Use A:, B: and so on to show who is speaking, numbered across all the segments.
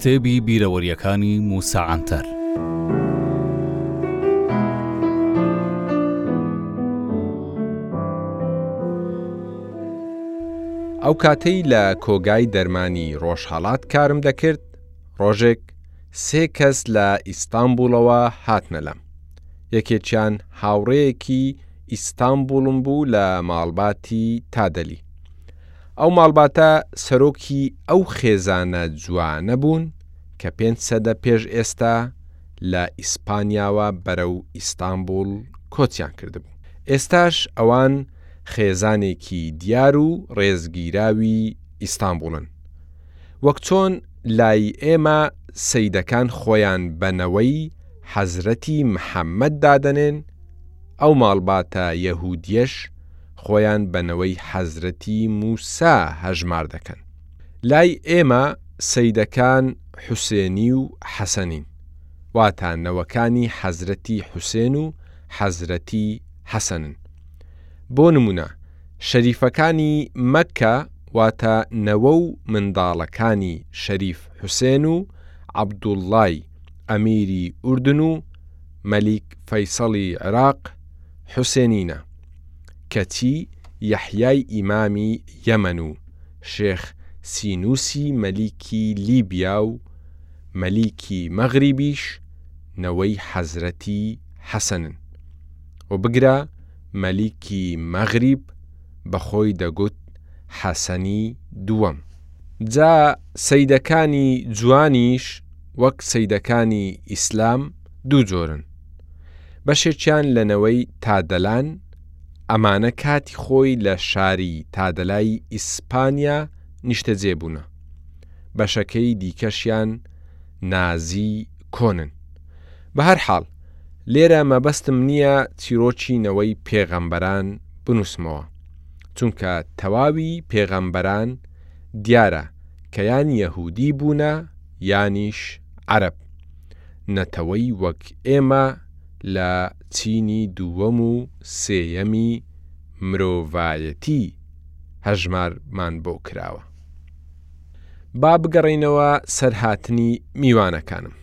A: کتێبی بیرەوەریەکانی موسا عەنتەر
B: ئەو کاتەی لە کۆگای دەرمانی ڕۆژهڵات کارم دەکرد ڕۆژێک سێ کەس لە ئیستانبولەوە هاتنەلام یەکێکیان هاوڕەیەکی ئیستانبوڵم بوو لە ماڵباتی تادەلی. ئەو ماڵباتە سەرۆکی ئەو خێزانە جوانە بوون کە پێنج سەدە پێش ئێستا لە ئیسپانیاوە بەرەو ئیستانبوڵ کۆچیان کردبوو. ئێستاش ئەوان خێزانێکی دیار و ڕێزگیراوی ئیستانبوڵن. وەک چۆن لای ئێمە سەیدەکان خۆیان بە نەوەی حەزرەتی محەمەد دادەنێن، ئەو ماڵباتە یەهودیەش خۆیان بە نەوەی حەزرەتی موسا هەژمار دەکەن. لای ئێمە سەیدەکان حوسێنی و حەسەنین، واتا نەوەکانی حەزرەتی حوسێن و حەزرەتی حەسەنن. بۆ نمونە شەریفەکانی مەککە واتا نەوە و منداڵەکانی شەریف حوسێن و عەبدوڵڵای ئەمیری ئوردن و مەلیک فەیسەڵی عێراق حوسێنینە، کەچی یەحیای ئیمامی یەمەن و شێخ سینوسی مەلیکی لیبیا و مەلیکی مەغریبیش نەوەی حەزرەتی حەسەنن و بگرە مەلیکی مەغریب بەخۆی دەگوت حەسەنی دووەم. جا سەیدەکانی جوانیش وەک سەیدەکانی ئیسلام دوو جۆرن بەشێکیان لە نەوەی تادەلان ئەمانە کاتی خۆی لە شاری تادەلای ئیسپانیا نیشتەجێ بوونە بەشەکەی دیکەشیان نازی کۆنن بەهەر حاڵ لێرە مەبەستم نییە چیرۆکی نەوەی پێغەمبەران بنووسمەوە چونکە تەواوی پێغەمبەران دیارە کە یان یەهودی بوونە یانیش عەرەب نەتەوەی وەک ئێمە لە چینی دووەم و سێیەمی مرۆڤایەتی هەژمارمان بۆ کراوە با بگەڕێینەوە سەر هاتنی میوانەکانم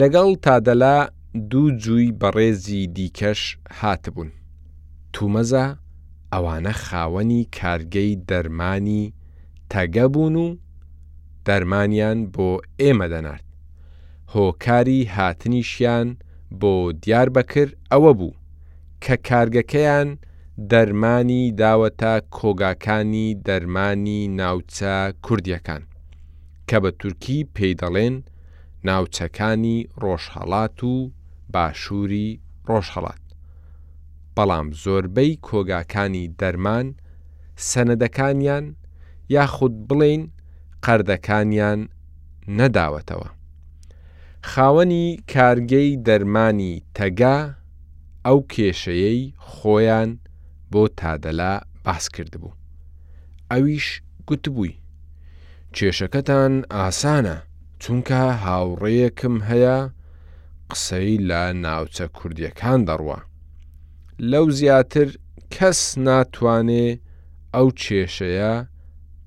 B: لەگەڵ تادەلا دوو جووی بەڕێزی دیکەش هاتبوون تومەزە ئەوانە خاوەنی کارگەی دەرمانی تەگە بوون و دەرمانیان بۆ ئێمە دەنارد، هۆکاری هاتنیشیان بۆ دیاربەکر ئەوە بوو کە کارگەکەیان دەرمانی داوەتە کۆگاکانی دەرمانی ناوچە کوردییەکان کە بە تورکی پێی دەڵێن ناوچەکانی ڕۆژهەڵات و باشووری ڕۆژهەڵات، بەڵام زۆربەی کۆگاکانی دەرمان سەنەدەکانیان یاخود بڵێین قەردەکانیان نەداوەتەوە. خاوەنی کارگەی دەرمانی تەگە ئەو کێشەیەی خۆیان بۆ تادەلا باس کردبوو. ئەویش گوتبووی، کێشەکەتان ئاسانە، چونکە هاوڕێیەکم هەیە قسەی لە ناوچە کوردیەکان دەڕوا لەو زیاتر کەس ناتوانێ ئەو کێشەیە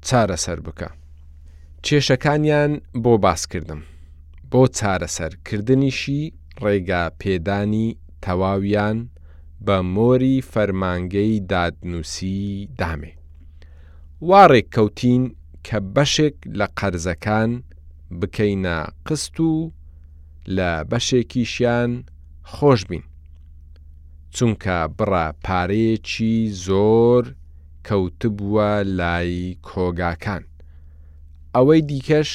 B: چارەسەر بکە کێشەکانیان بۆ باس کردم بۆ چارەسەر کردنیشی ڕێگا پێدانی تەواویان بە مۆری فەرمانگەی دادنووسی دامێ وا ڕێککەوتین کە بەشێک لە قەرزەکان بکەینە قست و لە بەشێکیشیان خۆشبین، چونکە بڕە پارەیەکی زۆر کەوتبووە لای کۆگاکان، ئەوەی دیکەش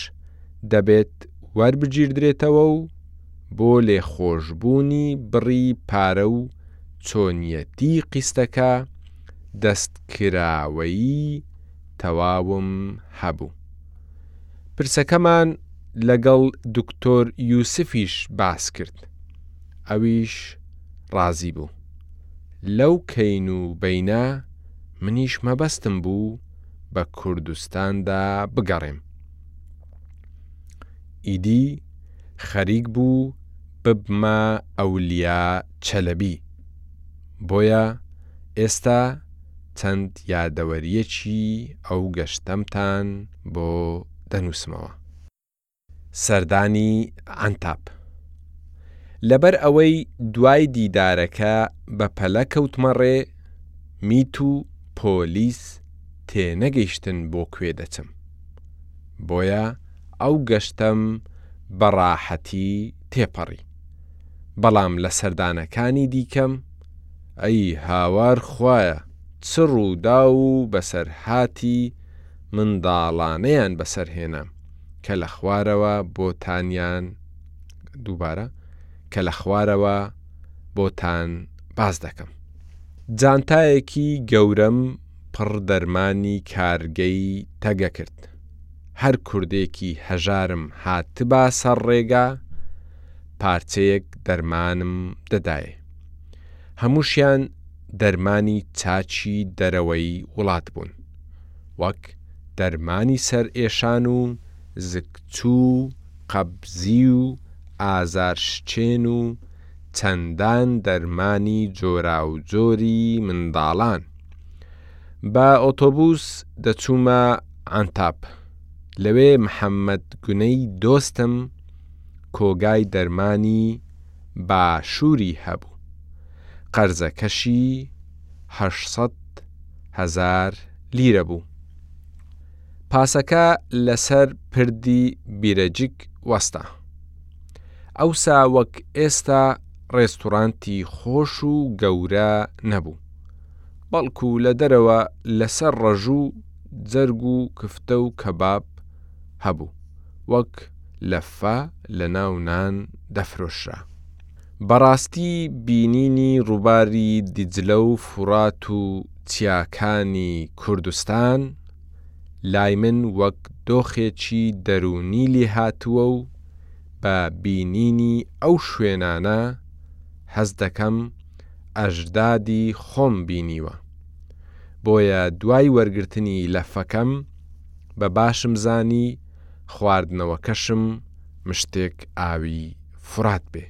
B: دەبێت وەربگیردرێتەوە و بۆ لێخۆشبوونی بڕی پارە و چۆنیەتی قیستەکە، دەستکراوەیی تەواوم هەبوو. پرسەکەمان لەگەڵ دکتۆر یوسفیش باس کرد. ئەویش ڕازی بوو. لەو کەین و بەینە منیش مەبەستم بوو بە کوردستاندا بگەڕێم. ئیدی خەریک بوو ببمە ئەولیا چەلەبی. بۆیە ئێستا چەند یادەوەرییەکی ئەو گەشتەمتان بۆ دەنووسمەوە. سەردانی عەنتاب. لەبەر ئەوەی دوای دیدارەکە بە پەلە کەوتمە ڕێ، میت و پۆلیس تێنەگەیشتن بۆ کوێ دەچم. بۆیە ئەو گەشتەم بە ڕاحەتی تێپەڕی. بەڵام لە سەردانەکانی دیکەم ئەی هاوار خوایە چ ڕووداو و بەسەرهاتی منداڵانەیان بەسەرهێنام کە لە خوارەوە بۆتانیان دووبارە کە لە خوارەوە بۆتان باس دەکەم جانتایەکی گەورەم پڕ دەرمانی کارگەی تەگە کرد هەر کوردێکی هەژارم هاتبا سەر ڕێگا پارچەیەک دەرمانم دەدایێ هەمووشیان دەرمانی چاکی دەرەوەی وڵات بوون وەک دەرمانی سەر ئێشان و زگچوو و قەبزی و ئازار شکێن و چەندان دەرمانی جۆراوجۆری منداڵان بە ئۆتۆبووس دەچوومە عەنتاب، لەوێ محەممەد گونەی دۆستم کۆگای دەرمانی باشووری هەبوو، قەرزەکەشی هەشت سەد هەزار لیرە بوو. پاسەکە لەسەر پردی بیرەجیک وەستا. ئەوسا وەک ئێستا ڕێستورانتی خۆش و گەورە نەبوو. بەڵکو لە دەرەوە لەسەر ڕەژوو جەرگ و کفتە و کەباب هەبوو، وەک لەفە لەناو نان دەفرۆشرا. بەڕاستی بینینی ڕووباری دیجلە و فورات و چیاکانی کوردستان لای من وەک دۆخێکی دەروونی لێهاتووە و بە بینینی ئەو شوێنانە هەست دەکەم ئەژدادی خۆم بینیوە بۆیە دوای وەرگرتنی لەفەکەم بە باشم زانی خواردنەوەکەشم مشتێک ئاوی فرات بێ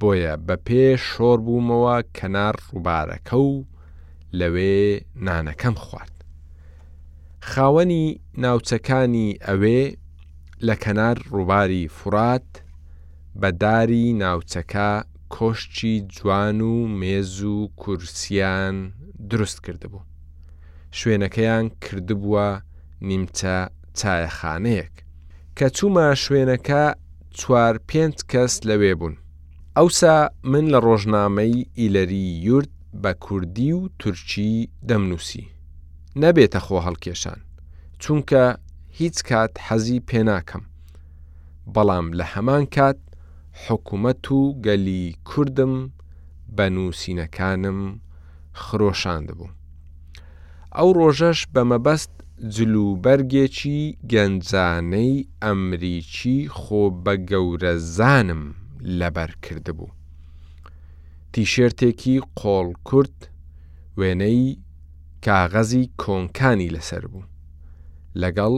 B: بۆیە بە پێ شۆڕ بوومەوە کەنار ڕوبارەکە و لەوێ نانەکەم خوارد خاوەنی ناوچەکانی ئەوێ لە کەنار ڕوباری فرات بە داری ناوچەکە کۆشکی جوان و مێز و کورسیان دروست کردبوو شوێنەکەیان کردبووە نیمچە چایەخانەیەک کە چوومە شوێنەکە چوار پێنج کەس لەوێ بوون ئەوسا من لە ڕۆژنامەی ئیلەری یورد بە کوردی و تورکی دەمنووسی نەبێتە خۆ هەڵکێشان چونکە هیچ کات حەزی پێناکەم بەڵام لە هەمان کات حکومەت و گەلی کوردم بە نووسینەکانم خرۆشاندبوو. ئەو ڕۆژەش بە مەبەست جلوبەرگێکی گەنجانەی ئەمریکی خۆ بە گەورەزانم لەبەر کردبوو. تیشێرتێکی قۆڵ کورت وێنەی کاغەزی کۆنکانی لەسەر بوو. لەگەڵ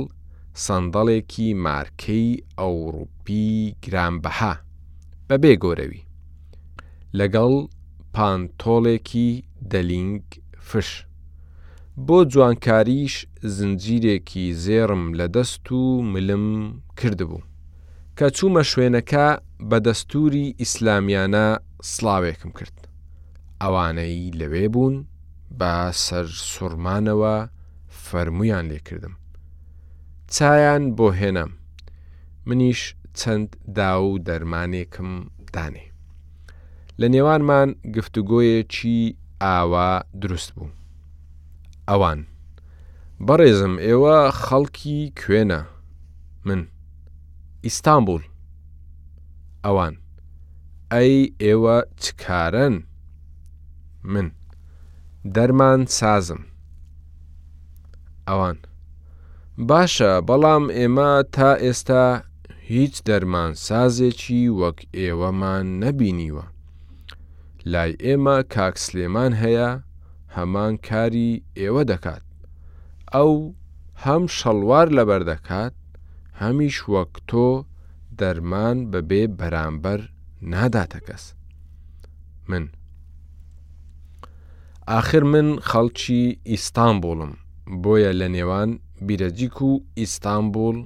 B: سەندەڵێکی مارکەی ئەوڕوپی گرانبەها بەبێ گۆرەوی، لەگەڵ پانتۆڵێکی دەلینگ فش، بۆ جوانکاریش زنجیرێکی زێڕم لە دەست و ملم کردبوو. کە چوومە شوێنەکە بە دەستووری ئیسلامیانە سڵاوێکم کرد. ئەوانەی لەوێ بوون بە سەرسوڕمانەوە فەرموویان لێ کردم. چایان بۆ هێنام. منیش چەند داو و دەرمانێکم دانێ. لە نێوانمان گفتوگۆیەکی ئاوا دروست بوو. ئەوان. بەڕێزم ئێوە خەڵکی کوێنە؟ من. ئیستانبوڵ. ئەوان. ئەی ئێوە چ کارەن؟ من. دەرمانسازم. ئەوان. باشە بەڵام ئێمە تا ئێستا هیچ دەرمان سازێکی وەک ئێوەمان نەبینیوە لای ئێمە کاک سلێمان هەیە هەمان کاری ئێوە دەکات ئەو هەم شەڵوار لەبەر دەکات هەمیش وەک تۆ دەرمان بەبێ بەرامبەر ناداتە کەس من. ئاخر من خەڵکی ئیستانبوڵم بۆیە لە نێوان بیرەجیک و ئیستانبوڵ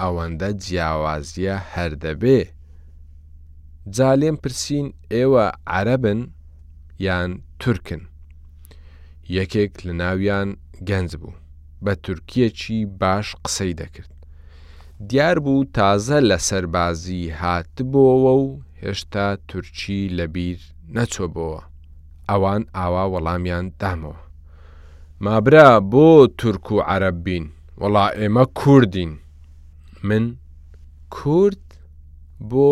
B: ئەوەندە جیاوازیە هەر دەبێ جا لێم پرسین ئێوە عەرەبن یان تورکن یەکێک لە ناویان گەنج بوو بە تورکیەکی باش قسەی دەکرد دیار بوو تازە لە سەربازی هاتبۆوە و هێشتا تورکی لە بیر نەچۆبۆوە. ئەوان ئاوا وەڵامیان دامەوە. مابرا بۆ تورک و عەرەب بین وەڵا ئێمە کوردین من کورد بۆ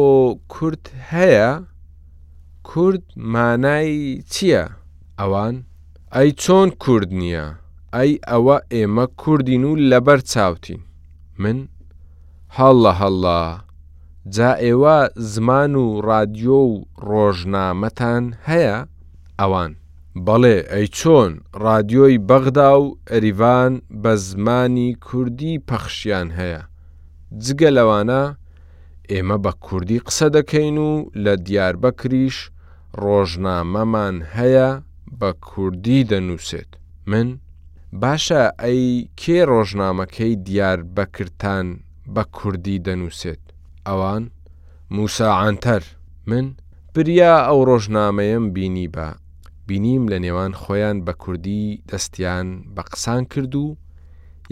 B: کورد هەیە کورد مانای چییە ئەوان ئەی چۆن کورد نییە ئەی ئەوە ئێمە کوردین و لەبەر چاوتین. من، هەڵڵە هەڵڵە، جا ئێوە زمان و ڕادیۆ و ڕۆژنامەتان هەیە؟ ئەوان، بەڵێ ئەی چۆن، ڕادیۆی بەغدا و ئەریڤان بە زمانی کوردی پەخشیان هەیە، جگە لەوانە ئێمە بە کوردی قسە دەکەین و لە دیاربەکریش ڕۆژنامەمان هەیە بە کوردی دەنووسێت. من، باشە ئەی کێ ڕۆژنامەکەی دیار بەکرتان بە کوردی دەنوسێت ئەوان؟ موسا عەنتەر من بریا ئەو ڕۆژنامەیەم بینیبا بینیم لە نێوان خۆیان بە کوردی دەستیان بە قسان کرد و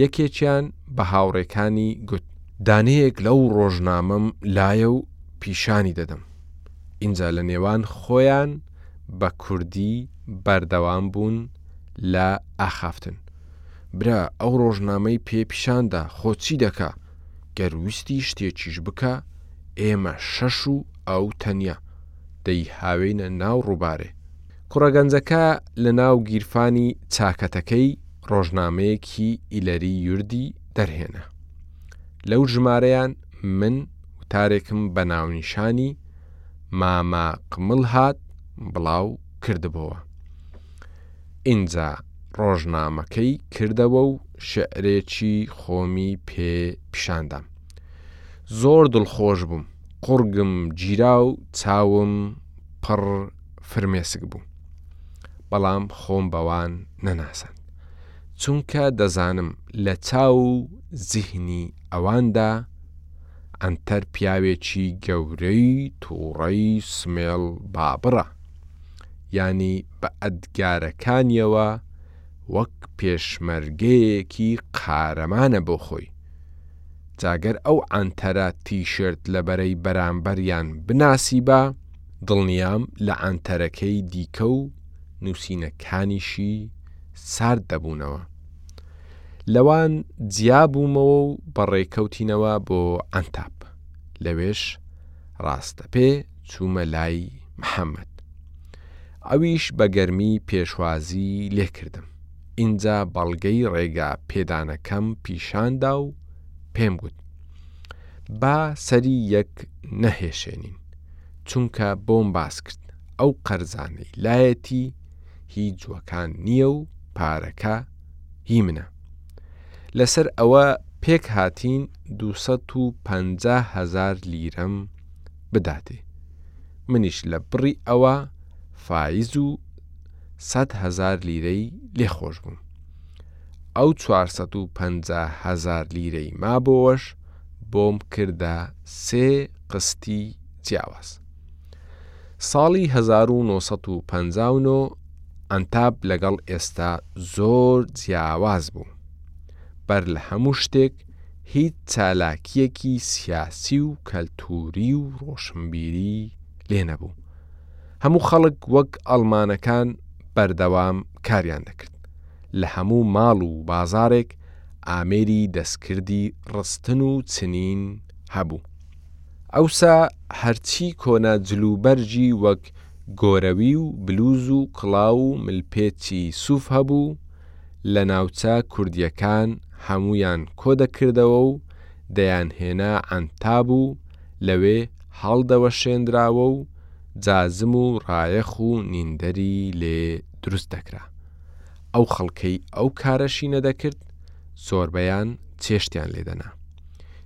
B: یەکێکیان بە هاوڕێکانی گوت دانەیەک لەو ڕۆژنامەم لایە و پیشانی دەدەم ئینجا لە نێوان خۆیان بە کوردی بەردەوام بوون لە ئاخافتن برا ئەو ڕۆژنامەی پێ پیشاندا خۆ چی دەکا گەر ویستی شتێکیش بکا ئێمە شەش و ئەو تەنیا دەی هاوێینە ناو ڕوبارێ. کوڕە گەنجەکە لە ناو گیرفانی چاکەتەکەی ڕۆژنامەیەکی ئیلەری یوردی دەرهێنا لەو ژمارەیان من وتارێکم بە ناونیشانی مامە قمل هات بڵاو کردبۆوە. ئینجا ڕۆژنامەکەی کردەوە و شعرێکی خۆمی پێ پیشاندام زۆر دڵخۆش بووم قوڕگم گیرا و چاوم پڕ فرمێسک بوو بەڵام خۆم بەوان نەناساند چونکە دەزانم لە چاو و زیهنی ئەواندا عەنتەر پیاوێکی گەورەی تووڕەی سمێڵ بابڕە. یانی بە ئەدگارەکانیەوە وەک پێشمەرگەیەکی قارەمانە بۆ خۆی جا گەر ئەو عەنتەرە تیشێرت لە بەرەی بەرامبەریان بناسیبا دڵنیام لە عەنتەرەکەی دیکە و نووسینەکانیشی سارد دەبوونەوە لەوان جیا بوومەوە و بەڕێکەوتینەوە بۆ عەنتاب لەوێش ڕاستە پێ چوومە لای محمد ئەویش بە گەرمی پێشوازی لێ کردم ئینجا بەڵگەی ڕێگا پێدانەکەم پیشان دا و پێم گوت با سەری یەک نەهێشێنین چونکە بۆم باس کرد ئەو قەرزانەی لایەتی هی جووەکان نییە و پارەکە هی منە لەسەر ئەوە پێک هاتین دوو سەد و پەنجا هەزار لیرەم بداتێ منیش لە بڕی ئەوە فایز و سەد هەزار لیرەی لێ خۆش بووم ئەو چوار سەد و پەنجا هەزار لیرەی مابۆوەش بۆم کردە سێ قستی جیاواز ساڵی 1950 ئەنتاب لەگەڵ ئێستا زۆر جیاواز بوو بەر لە هەموو شتێک هیچ چالاکییەکی سیاسی و کەلتووری و ڕۆشنبیری لێ نەبوو. هەموو خەڵک وەک ئەڵمانەکان بەردەوام کاریان دەکرد. لە هەموو ماڵ و بازاڕێک ئامێری دەستکردی ڕستن و چنین هەبوو. ئەوسا هەرچی کۆنە جلوبەرگی وەک گۆرەوی و بلووز و کڵاو و ملپێچی سووف هەبوو، لە ناوچە کوردییەکان هەموویان کۆ دەکردەوە و دەیانهێنا عەنتاب و لەوێ هەڵدەوەشێندراوە و جازم و ڕایەخ و نیندەری لێ دروست دەکرا. ئەو خەڵکەی ئەو کارەشی نەدەکرد، زۆربەیان چێشتیان لێ دەنا.